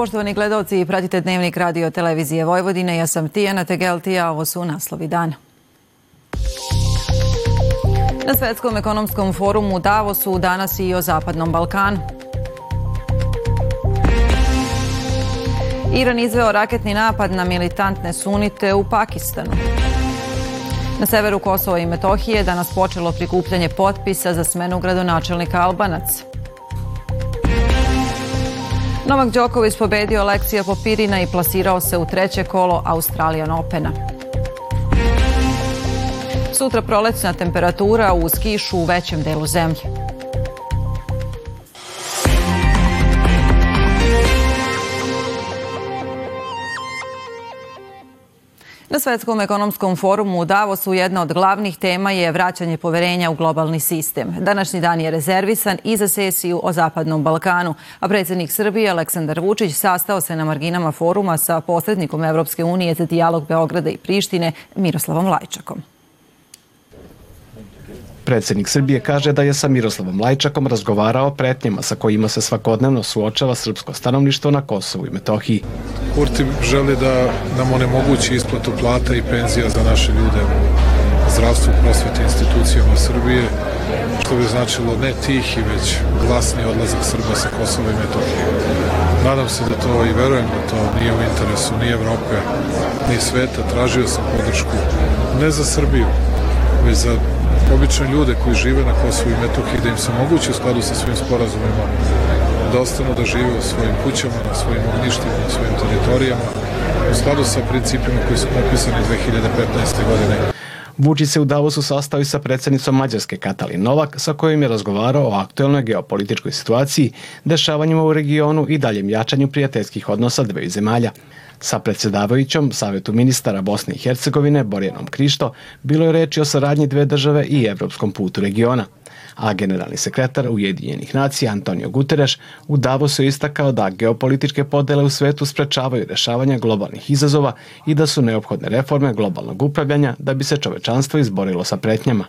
Poštovani gledalci, pratite dnevnik radio televizije Vojvodine. Ja sam Tijana Tegeltija, ovo su naslovi dana. Na Svetskom ekonomskom forumu Davosu danas i o Zapadnom Balkanu. Iran izveo raketni napad na militantne sunite u Pakistanu. Na severu Kosova i Metohije danas počelo prikupljanje potpisa za smenu gradonačelnika Albanac. Novak Đoković pobedio Aleksija Popirina i plasirao se u treće kolo Australian Opena. Sutra prolećna temperatura uz kišu u većem delu zemlje. Na Svetskom ekonomskom forumu u Davosu jedna od glavnih tema je vraćanje poverenja u globalni sistem. Današnji dan je rezervisan i za sesiju o Zapadnom Balkanu, a predsednik Srbije Aleksandar Vučić sastao se na marginama foruma sa posrednikom Evropske unije za dijalog Beograda i Prištine Miroslavom Lajčakom. Predsednik Srbije kaže da je sa Miroslavom Lajčakom razgovarao o pretnjama sa kojima se svakodnevno suočava srpsko stanovništvo na Kosovu i Metohiji. Kurti želi da nam onemogući isplatu plata i penzija za naše ljude u zdravstvu, prosveti institucijama Srbije, što bi značilo ne tihi, već glasni odlazak Srba sa Kosova i Metohije. Nadam se da to i verujem da to nije u interesu ni Evrope, ni sveta. Tražio sam podršku ne za Srbiju, već za obične ljude koji žive na Kosovu i Metohiji, da im se mogući u skladu sa svojim sporazumima da ostanu da žive u svojim kućama, na svojim ognjištima, na svojim teritorijama, u skladu sa principima koji su popisani 2015. godine. Vučić se u Davosu sastao i sa predsednicom Mađarske Katalin Novak, sa kojim je razgovarao o aktuelnoj geopolitičkoj situaciji, dešavanjima u regionu i daljem jačanju prijateljskih odnosa dveju zemalja. Sa predsedavajućom Savetu ministara Bosne i Hercegovine Borjanom Krišto bilo je reči o saradnji dve države i evropskom putu regiona a generalni sekretar Ujedinjenih nacija Antonio Guterres u Davosu istakao da geopolitičke podele u svetu sprečavaju rešavanje globalnih izazova i da su neophodne reforme globalnog upravljanja da bi se čovečanstvo izborilo sa pretnjama.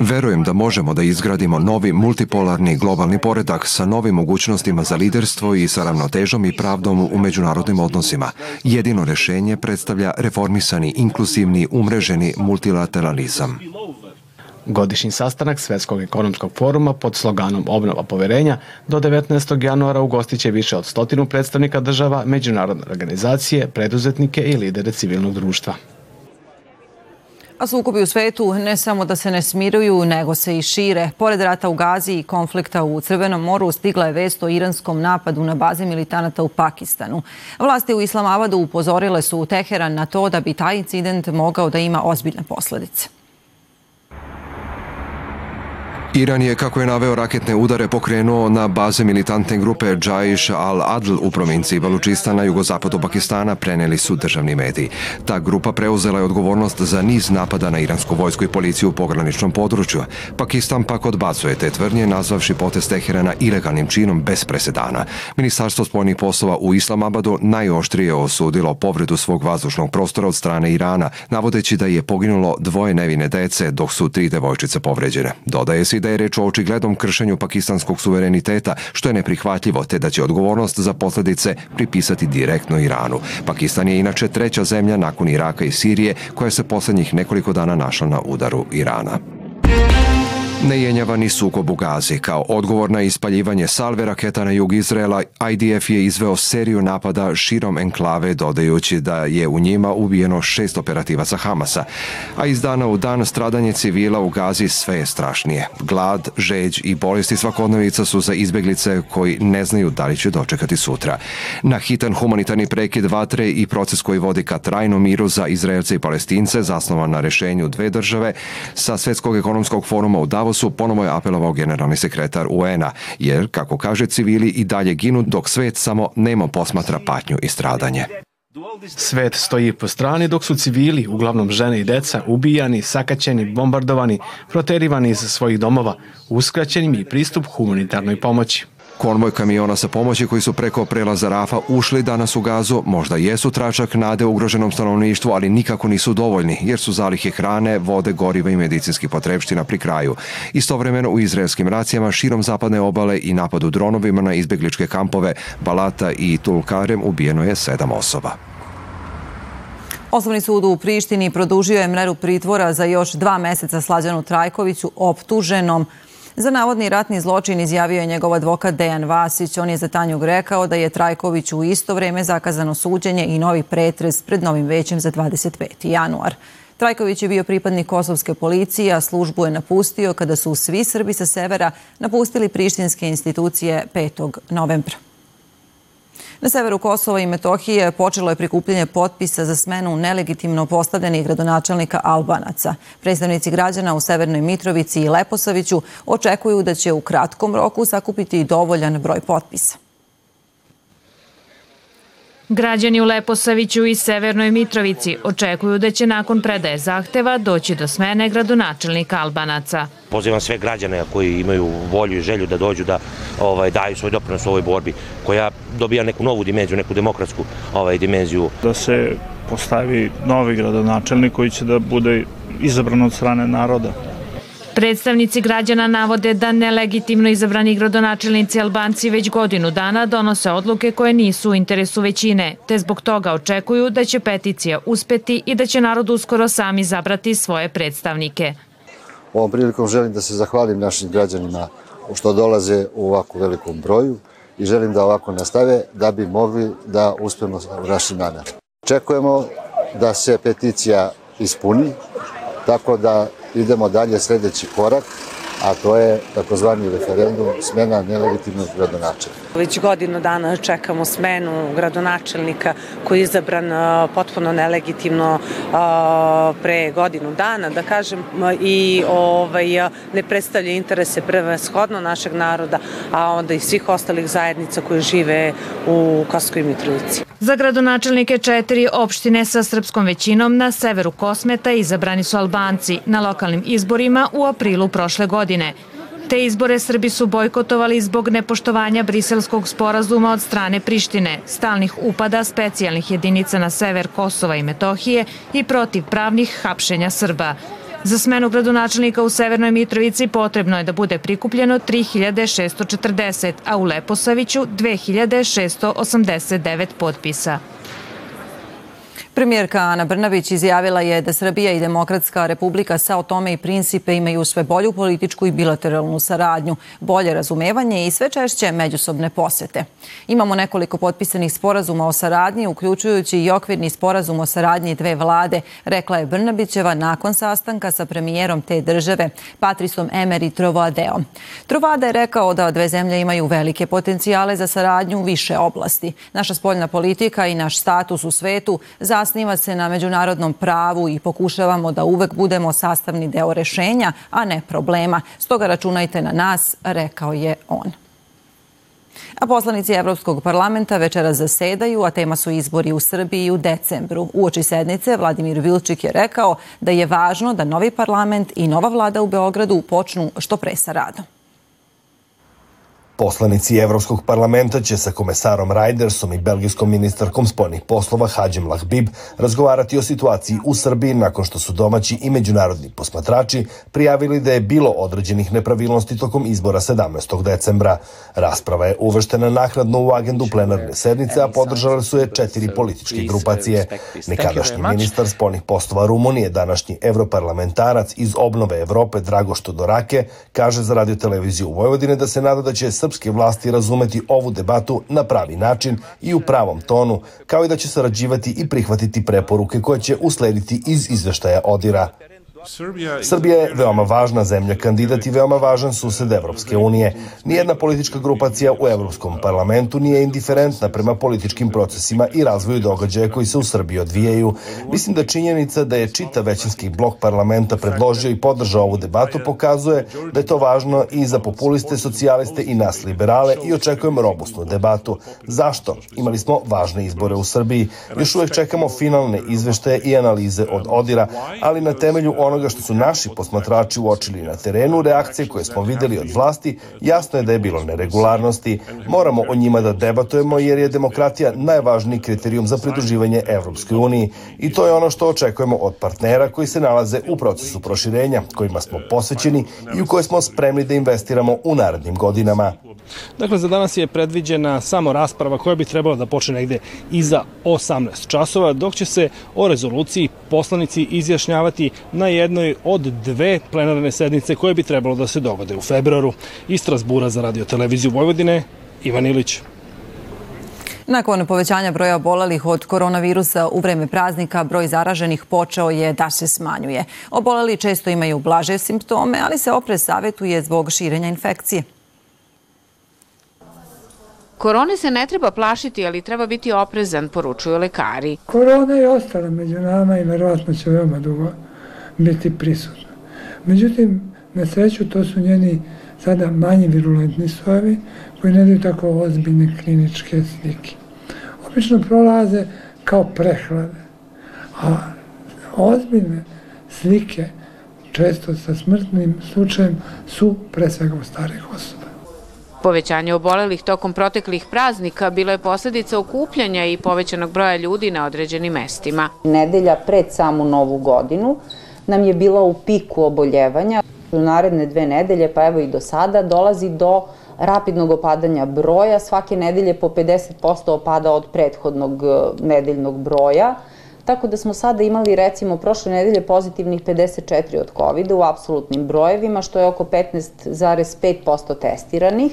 Verujem da možemo da izgradimo novi multipolarni globalni poredak sa novim mogućnostima za liderstvo i sa ravnotežom i pravdom u međunarodnim odnosima. Jedino rešenje predstavlja reformisani, inkluzivni, umreženi multilateralizam. Godišnji sastanak Svetskog ekonomskog foruma pod sloganom Obnova poverenja do 19. januara ugostiće više od stotinu predstavnika država, međunarodne organizacije, preduzetnike i lidere civilnog društva. A sukobi u svetu ne samo da se ne smiruju, nego se i šire. Pored rata u Gazi i konflikta u Crvenom moru stigla je vest o iranskom napadu na baze militanata u Pakistanu. Vlasti u Islamabadu upozorile su Teheran na to da bi taj incident mogao da ima ozbiljne posledice. Iran je, kako je naveo, raketne udare pokrenuo na baze militantne grupe Jaish al-Adl u provinciji Balučistana, jugozapadu Pakistana, preneli su državni mediji. Ta grupa preuzela je odgovornost za niz napada na iransku vojsku i policiju u pograničnom području. Pakistan pak odbacuje te tvrdnje, nazvavši potez Teherana ilegalnim činom bez presedana. Ministarstvo spoljnih poslova u Islamabadu najoštrije osudilo povredu svog vazdušnog prostora od strane Irana, navodeći da je poginulo dvoje nevine dece, dok su tri devojčice povređene. Dodaje se da je reč o očiglednom kršenju pakistanskog suvereniteta, što je neprihvatljivo, te da će odgovornost za posledice pripisati direktno Iranu. Pakistan je inače treća zemlja nakon Iraka i Sirije koja se poslednjih nekoliko dana našla na udaru Irana. Nejenjavani sukob u Gazi. Kao odgovor na ispaljivanje salve raketa na jug Izraela, IDF je izveo seriju napada širom enklave, dodajući da je u njima ubijeno šest operativaca Hamasa. A iz dana u dan stradanje civila u Gazi sve je strašnije. Glad, žeđ i bolesti svakodnevica su za izbeglice koji ne znaju da li će dočekati sutra. Na hitan humanitarni prekid vatre i proces koji vodi ka trajnom miru za Izraelce i Palestince, zasnovan na rešenju dve države, sa Svetskog ekonomskog foruma u Davosu Davosu ponovo je apelovao generalni sekretar UN-a, jer, kako kaže, civili i dalje ginu dok svet samo nemo posmatra patnju i stradanje. Svet stoji po strani dok su civili, uglavnom žene i deca, ubijani, sakaćeni, bombardovani, proterivani iz svojih domova, uskraćenim i pristup humanitarnoj pomoći. Konvoj kamiona sa pomoći koji su preko prelaza Rafa ušli danas u gazu, možda jesu tračak nade ugroženom stanovništvu, ali nikako nisu dovoljni, jer su zalihe hrane, vode, goriva i medicinskih potrebština pri kraju. Istovremeno u izraelskim racijama širom zapadne obale i napadu dronovima na izbegličke kampove Balata i Tulkarem ubijeno je sedam osoba. Osnovni sud u Prištini produžio je mreru pritvora za još dva meseca Slađanu Trajkoviću, optuženom Za navodni ratni zločin izjavio je njegov advokat Dejan Vasić. On je za Tanjug rekao da je Trajković u isto vreme zakazano suđenje i novi pretres pred novim većem za 25. januar. Trajković je bio pripadnik kosovske policije, a službu je napustio kada su svi Srbi sa severa napustili prištinske institucije 5. novembra. Na severu Kosova i Metohije počelo je prikupljanje potpisa za smenu nelegitimno postavljenih gradonačelnika Albanaca. Predstavnici građana u Severnoj Mitrovici i Leposaviću očekuju da će u kratkom roku sakupiti dovoljan broj potpisa. Građani u Leposaviću i Severnoj Mitrovici očekuju da će nakon predaje zahteva doći do smene gradonačelnika Albanaca. Pozivam sve građane koji imaju volju i želju da dođu da ovaj, daju svoj doprinos u ovoj borbi, koja dobija neku novu dimenziju, neku demokratsku ovaj, dimenziju. Da se postavi novi gradonačelnik koji će da bude izabran od strane naroda. Predstavnici građana navode da nelegitimno izabrani gradonačelnici Albanci već godinu dana donose odluke koje nisu u interesu većine, te zbog toga očekuju da će peticija uspeti i da će narod uskoro sami zabrati svoje predstavnike. Ovom prilikom želim da se zahvalim našim građanima što dolaze u ovako velikom broju i želim da ovako nastave da bi mogli da uspemo u našim namjer. Čekujemo da se peticija ispuni, tako da idemo dalje sledeći korak, a to je takozvani referendum smena nelegitimnog gradonačelnika. Već godinu dana čekamo smenu gradonačelnika koji je izabran potpuno nelegitimno pre godinu dana, da kažem, i ovaj, ne predstavlja interese shodno našeg naroda, a onda i svih ostalih zajednica koje žive u Koskoj Mitrovici. Za gradonačelnike četiri opštine sa srpskom većinom na severu Kosmeta izabrani su Albanci na lokalnim izborima u aprilu prošle godine. Te izbore Srbi su bojkotovali zbog nepoštovanja briselskog sporazuma od strane Prištine, stalnih upada specijalnih jedinica na sever Kosova i Metohije i protiv pravnih hapšenja Srba. Za smenu gradonačelnika u Severnoj Mitrovici potrebno je da bude prikupljeno 3640, a u Leposaviću 2689 potpisa. Premijerka Ana Brnabić izjavila je da Srbija i Demokratska republika sa o tome i principe imaju sve bolju političku i bilateralnu saradnju, bolje razumevanje i sve češće međusobne posete. Imamo nekoliko potpisanih sporazuma o saradnji, uključujući i okvirni sporazum o saradnji dve vlade, rekla je Brnabićeva nakon sastanka sa premijerom te države, Patrisom Emery Trovadeom. Trovada je rekao da dve zemlje imaju velike potencijale za saradnju u više oblasti. Naša spoljna politika i naš status u svetu za zasniva se na međunarodnom pravu i pokušavamo da uvek budemo sastavni deo rešenja, a ne problema. Stoga računajte na nas, rekao je on. A poslanici Evropskog parlamenta večera zasedaju, a tema su izbori u Srbiji u decembru. U oči sednice Vladimir Vilčik je rekao da je važno da novi parlament i nova vlada u Beogradu počnu što pre sa radom. Poslanici Evropskog parlamenta će sa komesarom Rajdersom i belgijskom ministarkom spoljnih poslova Hadžem Lahbib razgovarati o situaciji u Srbiji nakon što su domaći i međunarodni posmatrači prijavili da je bilo određenih nepravilnosti tokom izbora 17. decembra. Rasprava je uvrštena nakladno u agendu plenarne sednice, a podržale su je četiri političke grupacije. Nekadašnji ministar spoljnih poslova Rumunije, današnji evroparlamentarac iz obnove Evrope Dragoš Todorake, kaže za radioteleviziju Vojvodine da se nada da će srpske vlasti razumeti ovu debatu na pravi način i u pravom tonu, kao i da će sarađivati i prihvatiti preporuke koje će uslediti iz izveštaja Odira. Srbija je veoma važna zemlja kandidat i veoma važan sused Evropske unije. Nijedna politička grupacija u Evropskom parlamentu nije indiferentna prema političkim procesima i razvoju događaja koji se u Srbiji odvijaju. Mislim da činjenica da je čita većinski blok parlamenta predložio i podržao ovu debatu pokazuje da je to važno i za populiste, socijaliste i nas liberale i očekujem robustnu debatu. Zašto? Imali smo važne izbore u Srbiji. Još uvek čekamo finalne izveštaje i analize od Odira, ali na temelju onoga što su naši posmatrači uočili na terenu, reakcije koje smo videli od vlasti, jasno je da je bilo neregularnosti. Moramo o njima da debatujemo jer je demokratija najvažniji kriterijum za pridruživanje Evropskoj uniji i to je ono što očekujemo od partnera koji se nalaze u procesu proširenja, kojima smo posvećeni i u koje smo spremni da investiramo u narednim godinama. Dakle, za danas je predviđena samo rasprava koja bi trebala da počne negde iza 18 časova, dok će se o rezoluciji poslanici izjašnjavati na jednoj od dve plenarne sednice koje bi trebalo da se dogode u februaru. Iz Strasbura za radio televiziju Vojvodine, Ivan Ilić. Nakon povećanja broja obolelih od koronavirusa u vreme praznika, broj zaraženih počeo je da se smanjuje. Oboleli često imaju blaže simptome, ali se oprez savjetuje zbog širenja infekcije. Korone se ne treba plašiti, ali treba biti oprezan, poručuju lekari. Korona je ostala među nama i verovatno će veoma dugo biti prisutna. Međutim, na sreću to su njeni sada manje virulentni sojevi koji ne daju tako ozbiljne kliničke slike. Obično prolaze kao prehlade, a ozbiljne slike često sa smrtnim slučajem su pre svega u starih osoba. Povećanje obolelih tokom proteklih praznika bilo je posledica okupljanja i povećanog broja ljudi na određenim mestima. Nedelja pred samu novu godinu nam je bila u piku oboljevanja. U naredne dve nedelje, pa evo i do sada, dolazi do rapidnog opadanja broja. Svake nedelje po 50% opada od prethodnog e, nedeljnog broja. Tako da smo sada imali recimo prošle nedelje pozitivnih 54 od COVID u apsolutnim brojevima, što je oko 15,5% testiranih.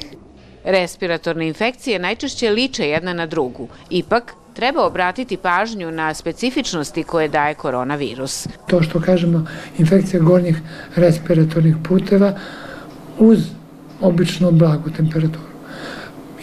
Respiratorne infekcije najčešće liče jedna na drugu. Ipak, treba obratiti pažnju na specifičnosti koje daje koronavirus. To što kažemo infekcija gornjih respiratornih puteva uz obično blagu temperaturu.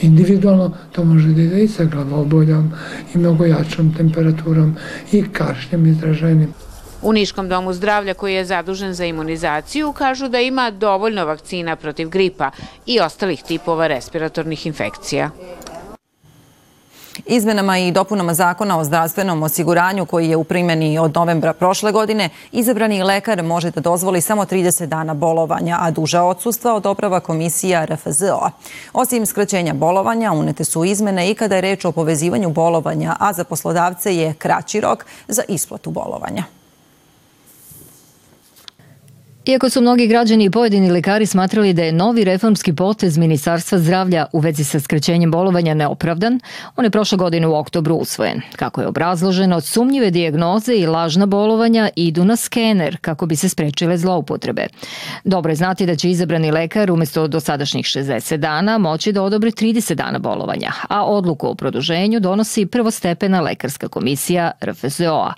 Individualno to može da ide i sa glavoboljom i mnogo jačom temperaturom i kašnjem izraženim. U Niškom domu zdravlja koji je zadužen za imunizaciju kažu da ima dovoljno vakcina protiv gripa i ostalih tipova respiratornih infekcija. Izmenama i dopunama zakona o zdravstvenom osiguranju koji je u primjeni od novembra prošle godine, izabrani lekar može da dozvoli samo 30 dana bolovanja, a duža odsustva odobrava komisija RFZO. Osim skraćenja bolovanja, unete su izmene i kada je reč o povezivanju bolovanja, a za poslodavce je kraći rok za isplatu bolovanja. Iako su mnogi građani i pojedini lekari smatrali da je novi reformski potez Ministarstva zdravlja u vezi sa skraćenjem bolovanja neopravdan, on je prošle godine u oktobru usvojen. Kako je obrazloženo, sumnjive dijagnoze i lažna bolovanja idu na skener kako bi se sprečile zloupotrebe. Dobro je znati da će izabrani lekar umesto dosadašnjih 60 dana moći da odobri 30 dana bolovanja, a odluku o produženju donosi prvostepena lekarska komisija RFZO-a.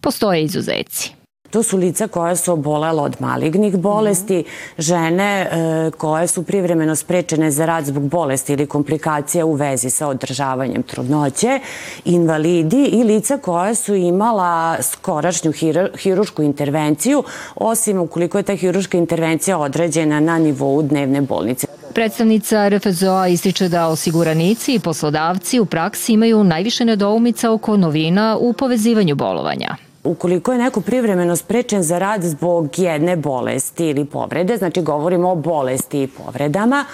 Postoje izuzeci. To su lica koja su obolela od malignih bolesti, žene e, koje su privremeno sprečene za rad zbog bolesti ili komplikacija u vezi sa održavanjem trudnoće, invalidi i lica koja su imala skorašnju hirušku intervenciju, osim ukoliko je ta hiruška intervencija određena na nivou dnevne bolnice. Predstavnica RFZO-a ističe da osiguranici i poslodavci u praksi imaju najviše nedoumica oko novina u povezivanju bolovanja. Ukoliko je neko privremeno sprečen za rad zbog jedne bolesti ili povrede, znači govorimo o bolesti i povredama,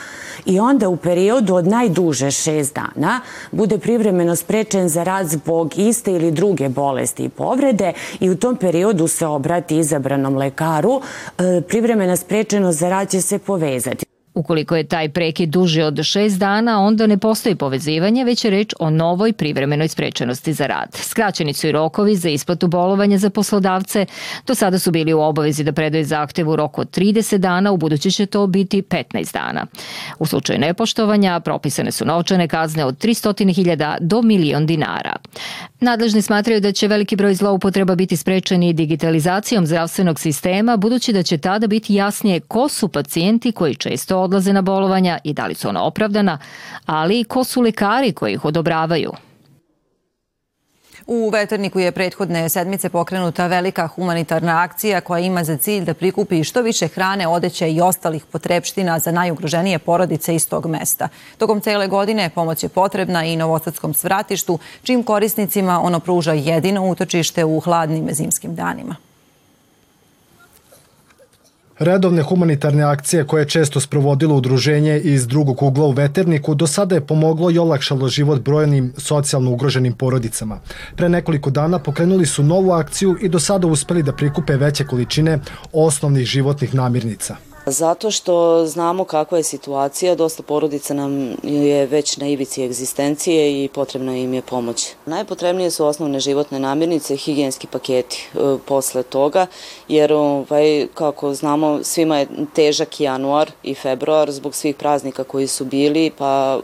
i onda u periodu od najduže šest dana bude privremeno sprečen za rad zbog iste ili druge bolesti i povrede i u tom periodu se obrati izabranom lekaru, e, privremena sprečenost za rad će se povezati. Ukoliko je taj prekid duži od šest dana, onda ne postoji povezivanje, već je reč o novoj privremenoj sprečenosti za rad. Skraćeni su i rokovi za isplatu bolovanja za poslodavce. Do sada su bili u obavezi da predaju zahtev u roku od 30 dana, u budući će to biti 15 dana. U slučaju nepoštovanja propisane su novčane kazne od 300.000 do milion dinara. Nadležni smatraju da će veliki broj zloupotreba biti sprečeni digitalizacijom zdravstvenog sistema, budući da će tada biti jasnije ko su pacijenti koji često odlaze na bolovanja i da li su ona opravdana, ali i ko su lekari koji ih odobravaju. U Veterniku je prethodne sedmice pokrenuta velika humanitarna akcija koja ima za cilj da prikupi što više hrane, odeća i ostalih potrebština za najugroženije porodice iz tog mesta. Tokom cele godine pomoć je potrebna i Novosadskom svratištu, čim korisnicima ono pruža jedino utočište u hladnim zimskim danima. Redovne humanitarne akcije koje je često sprovodilo udruženje iz drugog ugla u Veterniku do sada je pomoglo i olakšalo život brojnim socijalno ugroženim porodicama. Pre nekoliko dana pokrenuli su novu akciju i do sada uspeli da prikupe veće količine osnovnih životnih namirnica. Zato što znamo kakva je situacija, dosta porodica nam je već na ivici egzistencije i potrebna im je pomoć. Najpotrebnije su osnovne životne namirnice, higijenski paketi e, posle toga, jer ovaj, kako znamo svima je težak januar i februar zbog svih praznika koji su bili, pa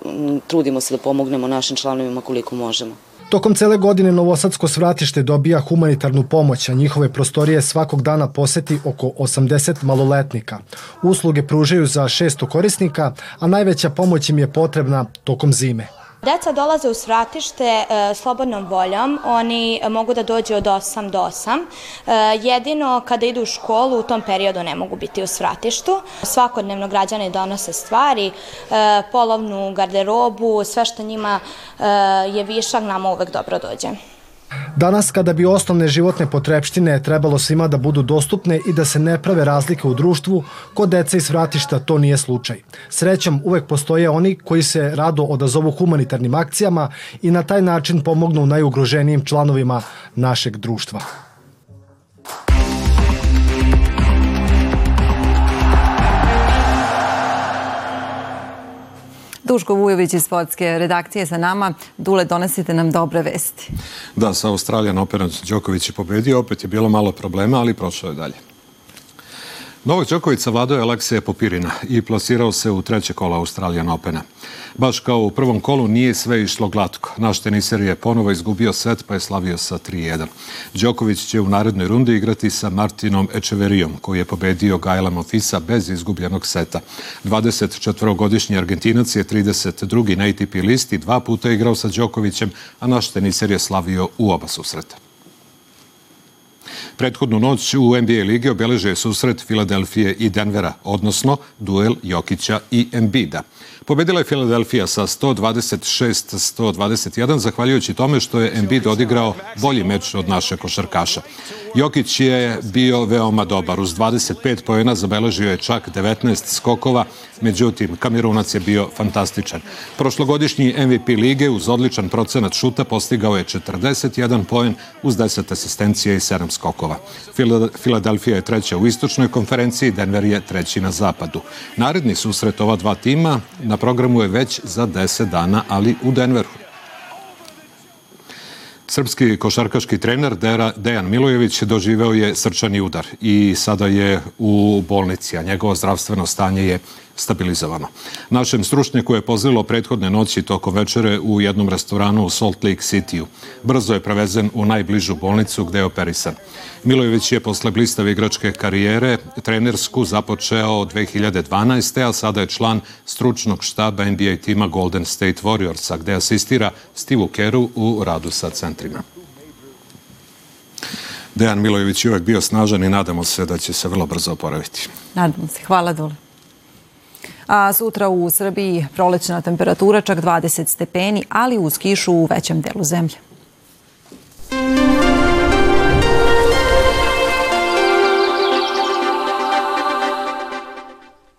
trudimo se da pomognemo našim članovima koliko možemo. Tokom cele godine Novosadsko svratište dobija humanitarnu pomoć, a njihove prostorije svakog dana poseti oko 80 maloletnika. Usluge pružaju za 600 korisnika, a najveća pomoć im je potrebna tokom zime. Deca dolaze u svratište e, slobodnom voljom, oni mogu da dođu od 8 do 8. E, jedino kada idu u školu u tom periodu ne mogu biti u svratištu. Svakodnevno građani donose stvari, e, polovnu garderobu, sve što njima e, je višak nama uvek dobro dođe. Danas kada bi osnovne životne potrepštine trebalo svima da budu dostupne i da se ne prave razlike u društvu, kod deca iz vratišta to nije slučaj. Srećom uvek postoje oni koji se rado odazovu humanitarnim akcijama i na taj način pomognu najugroženijim članovima našeg društva. Duško Vujović iz sportske redakcije sa nama. Dule, donesite nam dobre vesti. Da, sa Australijan Open Đoković je pobedio, opet je bilo malo problema, ali prošao je dalje. Novak Đoković savladao je Popirina i plasirao se u treće kola Australijan Opena. Baš kao u prvom kolu nije sve išlo glatko. Naš teniser je ponovo izgubio set pa je slavio sa 3-1. Đoković će u narednoj rundi igrati sa Martinom Ečeverijom koji je pobedio Gajla Mofisa bez izgubljenog seta. 24-godišnji Argentinac je 32. na ATP listi, dva puta igrao sa Đokovićem, a naš teniser je slavio u oba susreta. Prethodnu noć u NBA ligi obeleže susret Filadelfije i Denvera, odnosno duel Jokića i Embida. Pobedila je Filadelfija sa 126-121, zahvaljujući tome što je Embiid odigrao bolji meč od naše košarkaša. Jokić je bio veoma dobar. Uz 25 pojena zabeležio je čak 19 skokova, međutim, Kamerunac je bio fantastičan. Prošlogodišnji MVP lige uz odličan procenat šuta postigao je 41 poen uz 10 asistencije i 7 skokova. Filadelfija je treća u istočnoj konferenciji, Denver je treći na zapadu. Naredni susret ova dva tima na programu je već za 10 dana, ali u Denveru. Srpski košarkaški trener Dejan Milojević doživeo je srčani udar i sada je u bolnici, a njegovo zdravstveno stanje je stabilizovano. Našem stručnjaku je pozlilo prethodne noći tokom večere u jednom restoranu u Salt Lake City-u. Brzo je prevezen u najbližu bolnicu gde je operisan. Milojević je posle blistave igračke karijere trenersku započeo 2012. a sada je član stručnog štaba NBA tima Golden State Warriorsa gde asistira Steve Keru u radu sa centrima. Dejan Milojević je uvek bio snažan i nadamo se da će se vrlo brzo oporaviti. Nadamo se. Hvala Dule. A sutra u Srbiji prolećna temperatura čak 20 stepeni, ali uz kišu u većem delu zemlje.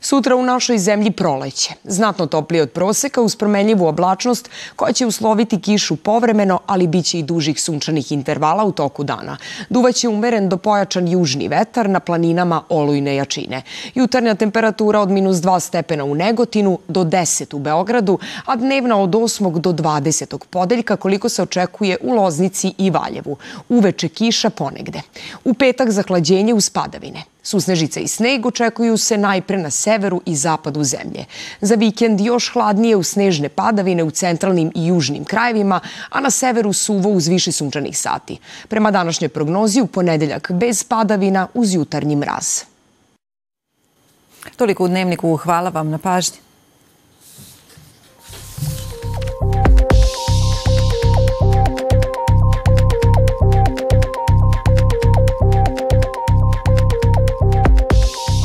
Sutra u našoj zemlji proleće. Znatno toplije od proseka uz promenljivu oblačnost koja će usloviti kišu povremeno, ali bit će i dužih sunčanih intervala u toku dana. Duvaće umeren do pojačan južni vetar na planinama olujne jačine. Jutarnja temperatura od minus 2 stepena u Negotinu do 10 u Beogradu, a dnevna od 8. do 20. podeljka koliko se očekuje u Loznici i Valjevu. Uveče kiša ponegde. U petak zahlađenje uz padavine. Susnežice i sneg očekuju se najpre na severu i zapadu zemlje. Za vikend još hladnije u snežne padavine u centralnim i južnim krajevima, a na severu suvo uz više sunčanih sati. Prema današnjoj prognozi u ponedeljak bez padavina uz jutarnji mraz. Toliko u dnevniku. Hvala vam na pažnji.